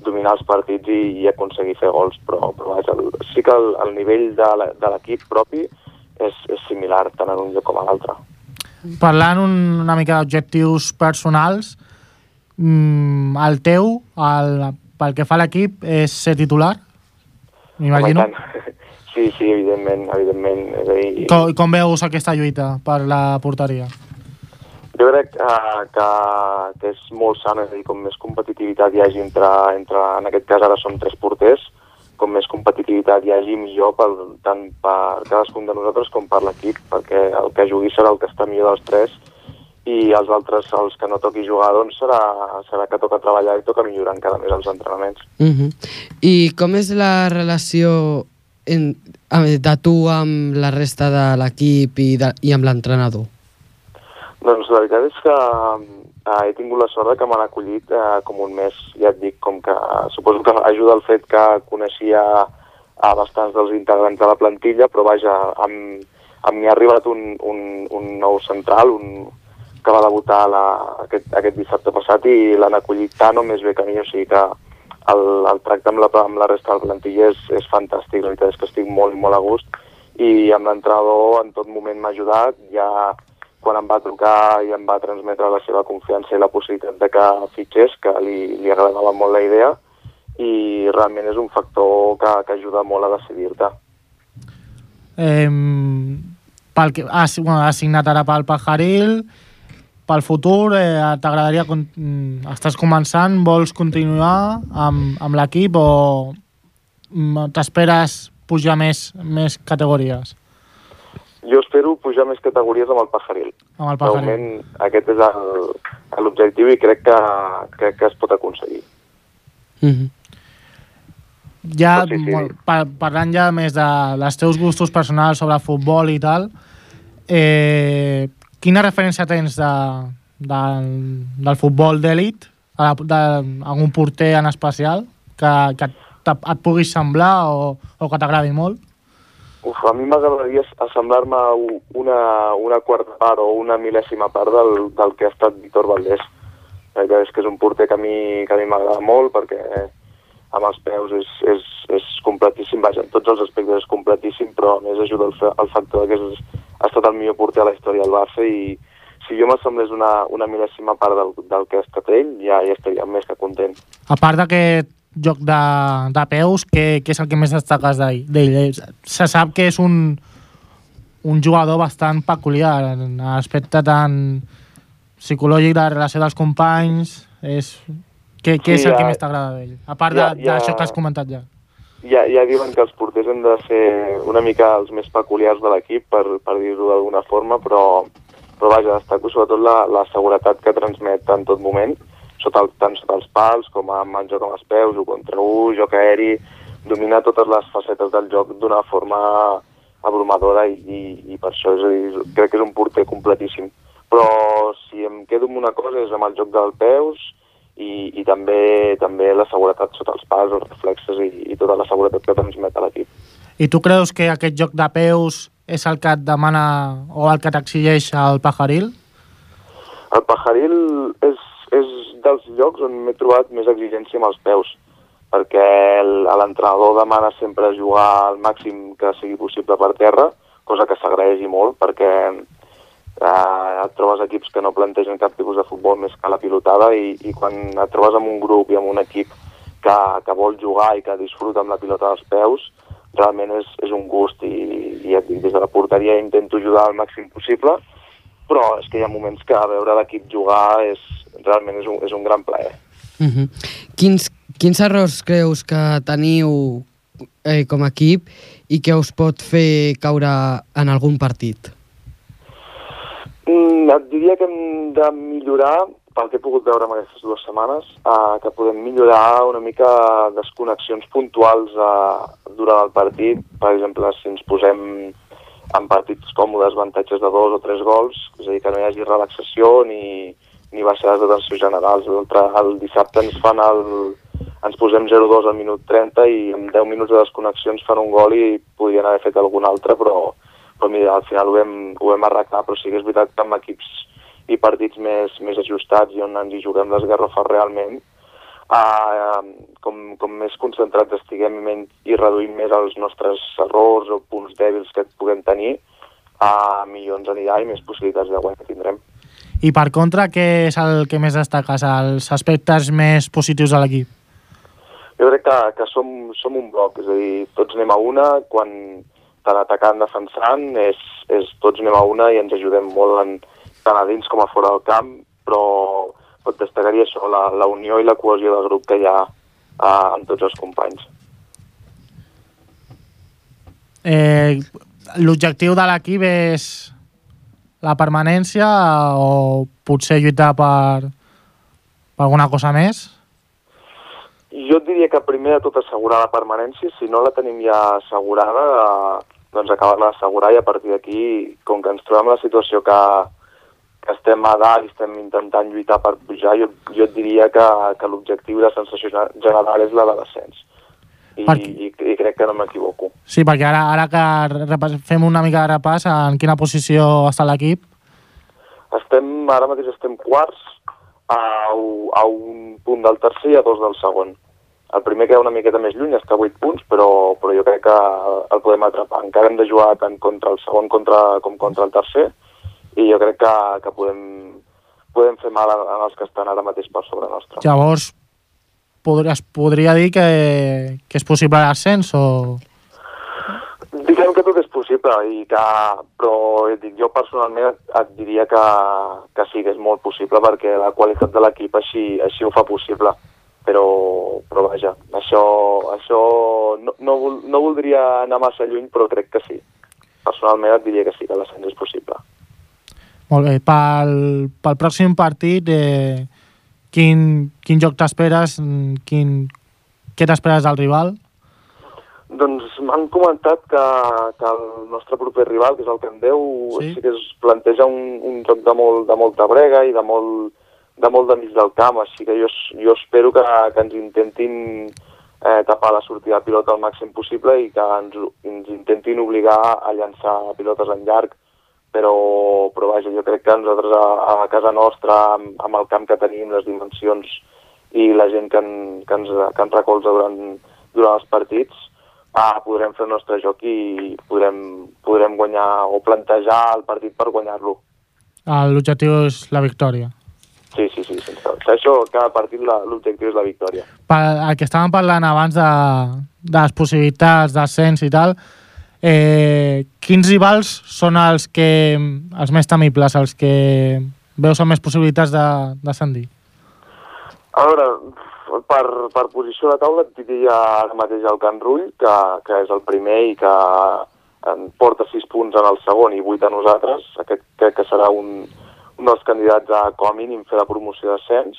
dominar els partits i, i aconseguir fer gols, però, però vaja, el, sí que el, el nivell de l'equip propi és, és similar tant en un lloc com a l'altre. Parlant un, una mica d'objectius personals, mm, el teu, el, pel que fa a l'equip, és ser titular? M'imagino. Sí, sí, evidentment, evidentment. És a dir, Com, com veus aquesta lluita per la porteria? Jo crec uh, que, que és molt sant, és a dir, com més competitivitat hi hagi entre, entre, en aquest cas ara som tres porters, com més competitivitat hi hagi millor pel, tant per cadascun de nosaltres com per l'equip, perquè el que jugui serà el que està millor dels tres i els altres, els que no toqui jugar, doncs serà, serà que toca treballar i toca millorar encara més els entrenaments. Uh -huh. I com és la relació en, de tu amb la resta de l'equip i, de, i amb l'entrenador? Doncs la veritat és que eh, he tingut la sort de que m'han acollit eh, com un mes, ja et dic, com que eh, suposo que ajuda el fet que coneixia a bastants dels integrants de la plantilla, però vaja, amb, amb mi ha arribat un, un, un nou central, un, que va debutar la, aquest, aquest dissabte passat i l'han acollit tant o més bé que a mi, o sigui que el, el tracte amb la, amb la resta de la plantilla és, és fantàstic, la veritat és que estic molt, molt a gust i amb l'entrenador en tot moment m'ha ajudat, ja quan em va trucar i em va transmetre la seva confiança i la possibilitat de que fitxés, que li, li agradava molt la idea i realment és un factor que, que ajuda molt a decidir-te. Eh, pel que, has, bueno, has signat ara pel Pajaril, pel futur, eh, t'agradaria... mm, Estàs començant, vols continuar amb, amb l'equip o mm, t'esperes pujar més, més categories Jo espero pujar més categories amb el Pajaril. amb el Pajaril? moment aquest és el- l'objectiu i crec que, crec que es pot aconseguir. Uh -huh. Ja, sí, sí. molt, par parlant ja més de les teus gustos personals sobre futbol i tal, eh, quina referència tens de, de, del futbol d'èlit, a la- d'algun porter en especial, que, que et, et puguis semblar o, o que t'agradi molt? Uf, a mi m'agradaria assemblar-me una, una quarta part o una mil·lèsima part del, del que ha estat Víctor Valdés. Veritat és que és un porter que a mi, que a mi m'agrada molt perquè amb els peus és, és, és completíssim, vaja, en tots els aspectes és completíssim, però a més ajuda el, el factor que és, ha estat el millor porter a la història del Barça i si jo m'assemblés una, una mil·lèsima part del, del que ha estat ell, ja, ja estaria més que content. A part d'aquest joc de, de peus, què, què és el que més destaques d'ell? Eh, Se sap que és un, un jugador bastant peculiar en l'aspecte tan psicològic de la relació dels companys. És... Què, què Sí, és el que ja- més t'agrada d'ell? A part ja- de- ja- d'això que has comentat ja. ja, ja diuen que els porters han de ser una mica els més peculiars de l'equip, per, per dir-ho d'alguna forma, però, però vaja, destaco sobretot la, la seguretat que transmet en tot moment, sota el, tant sota els pals com amb el joc amb els peus, o contra un, joc aeri, dominar totes les facetes del joc d'una forma abrumadora i, i, i per això és dir, crec que és un porter completíssim. Però si em quedo amb una cosa és amb el joc dels peus i, i també també la seguretat sota els pals, els reflexes i, i tota la seguretat que transmet a l'equip. I tu creus que aquest joc de peus és el que et demana o el que t'exigeix el Pajaril? El Pajaril és, és dels llocs on m'he trobat més exigència amb els peus, perquè l'entrenador demana sempre jugar al màxim que sigui possible per terra, cosa que s'agraeix i molt, perquè eh, et trobes equips que no plantegen cap tipus de futbol més que la pilotada i, i quan et trobes amb un grup i amb un equip que, que vol jugar i que disfruta amb la pilota dels peus, realment és, és un gust i, i dic, des de la porteria intento ajudar al màxim possible, però és que hi ha moments que veure l'equip jugar és, realment és un, és un gran plaer. Uh -huh. quins, quins errors creus que teniu eh, com a equip i que us pot fer caure en algun partit? Mm, et diria que hem de millorar, pel que he pogut veure en aquestes dues setmanes, eh, que podem millorar una mica desconnexions puntuals eh, durant el partit. Per exemple, si ens posem en partits còmodes avantatges de dos o tres gols, és a dir, que no hi hagi relaxació ni, ni baixades de tensió generals. L'altre, el dissabte ens fan el, ens posem 0-2 al minut 30 i en 10 minuts de desconnexió ens fan un gol i podrien haver fet algun altre, però, però mira, al final ho vam, ho vam arreglar, però sí que és veritat que amb equips i partits més, més ajustats i on ens hi juguem les garrofes realment, uh, com, com més concentrats estiguem menys, i reduïm més els nostres errors o punts dèbils que puguem tenir, uh, millor ens anirà i més possibilitats de guany tindrem. I per contra, què és el que més destaques? Els aspectes més positius de l'equip? Jo crec que, que som, som un bloc, és a dir, tots anem a una, quan tant atacant, defensant, és, és tots anem a una i ens ajudem molt en, tant a dins com a fora del camp, però et destacaria això, la, la unió i la cohesió del grup que hi ha eh, amb tots els companys. Eh, L'objectiu de l'equip és la permanència o potser lluitar per, per alguna cosa més? Jo diria que primer de tot assegurar la permanència, si no la tenim ja assegurada, eh, doncs acabar-la d'assegurar i a partir d'aquí, com que ens trobem la situació que, que estem a dalt i estem intentant lluitar per pujar, jo, jo et diria que, que l'objectiu i la sensació general és la de l'ascens. I, Perquè- i, i crec que no m'equivoco. Sí, perquè ara, ara que repàs, fem una mica de repàs en quina posició està l'equip, Estem, ara mateix estem quarts a, a un punt del tercer i a dos del segon. El primer queda una miqueta més lluny, està a 8 punts, però, però jo crec que el podem atrapar. Encara hem de jugar tant contra el segon contra, com contra el tercer, i jo crec que, que podem, podem fer mal en els que estan ara mateix per sobre nostre. llavors podria, es podria dir que, que és possible l'ascens o... Diguem que tot és possible, i que, però et dic, jo personalment et, et diria que, que sí, que és molt possible perquè la qualitat de l'equip així, així ho fa possible. Però, però vaja, això, això no, no, no voldria anar massa lluny, però crec que sí. Personalment et diria que sí, que l'ascens és possible. Molt bé, pel, pel pròxim partit, eh, quin, quin joc t'esperes? Mm, Quin, què t'esperes del rival? Doncs m'han comentat que, que el nostre proper rival, que és el Camp Déu, sí, sí que es planteja un, un joc de, molt, de molta brega i de molt, de molt de mig del camp, així que jo, jo espero que, que ens intentin eh, tapar la sortida de pilota al màxim possible i que ens, ens intentin obligar a llançar pilotes en llarg, però, però vaja, jo crec que nosaltres a, a casa nostra, amb, amb el camp que tenim, les dimensions i la gent que, en, que, ens, que ens recolza durant, durant els partits, ah, podrem fer el nostre joc i podrem, podrem guanyar o plantejar el partit per guanyar-lo. Ah, L'objectiu és la victòria. Sí, sí, sí, sense. Això, cada partit l'objectiu és la victòria. Per, el que estàvem parlant abans de, de les possibilitats d'ascens i tal, eh, quins rivals són els que els més temibles, els que veus amb més possibilitats de- d'ascendir? A veure, per, per posició de taula et diria ara mateix el Can Rull, que, que és el primer i que en porta 6 punts en el segon i 8 a nosaltres. Aquest crec que serà un, un dels candidats a com a mínim fer la promoció d'ascens.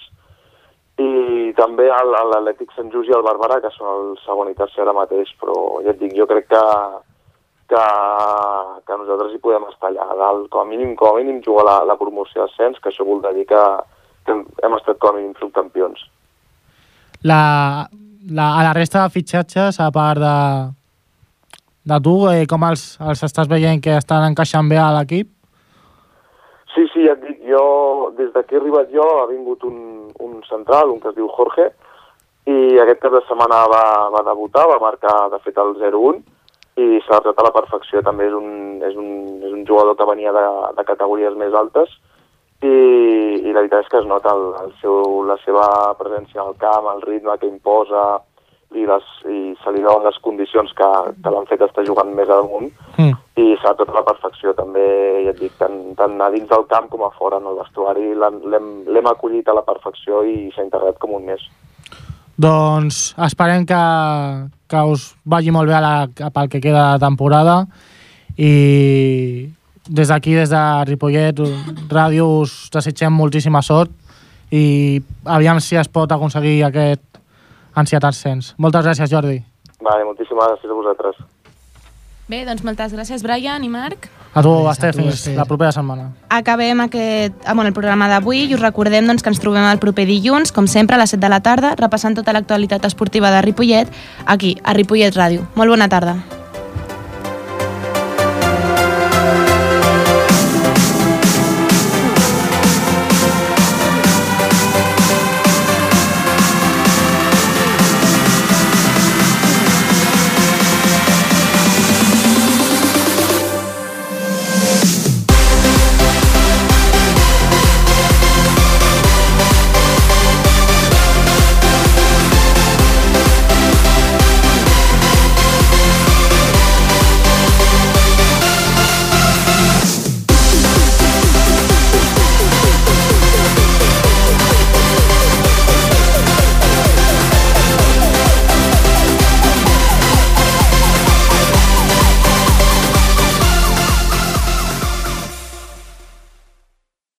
I també l'Atlètic Sant Just i el Barberà, que són el segon i tercer ara mateix, però ja et dic, jo crec que, que, que nosaltres hi podem estar allà a dalt. Com a mínim, com a mínim jugar la, la promoció d'ascens, que això voldrà dir que, que hem, hem estat com a mínim subcampions. La, la, a la resta de fitxatges, a part de, de tu, eh, com els, els estàs veient que estan encaixant bé a l'equip? Sí, sí, ja et dic, jo, des de que he arribat jo, ha vingut un, un central, un que es diu Jorge, i aquest cap de setmana va, va debutar, va marcar, de fet, el 0-1, i s'ha adaptat a la perfecció. També és un, és un, és un jugador que venia de, de categories més altes, i, i la veritat és que es nota el, el seu, la seva presència al camp, el ritme que imposa, i, les, i se li donen les condicions que, que l'han fet estar jugant més amunt, Mm. i s'ha tot a la perfecció també, ja et dic, tant, tant a dins del camp com a fora, en el vestuari l'hem acollit a la perfecció i s'ha integrat com un mes. Doncs esperem que, que us vagi molt bé a la, pel que queda de temporada i des d'aquí, des de Ripollet Ràdio, us desitgem moltíssima sort i aviam si es pot aconseguir aquest ansiat ascens. Moltes gràcies, Jordi. Vale, moltíssimes gràcies a vosaltres. Bé, doncs moltes gràcies, Brian i Marc. A tu, Gràcies a Esther, tu, fins Esther. la propera setmana. Acabem aquest, bueno, el programa d'avui i us recordem doncs, que ens trobem el proper dilluns, com sempre, a les 7 de la tarda, repassant tota l'actualitat esportiva de Ripollet, aquí, a Ripollet Ràdio. Molt bona tarda.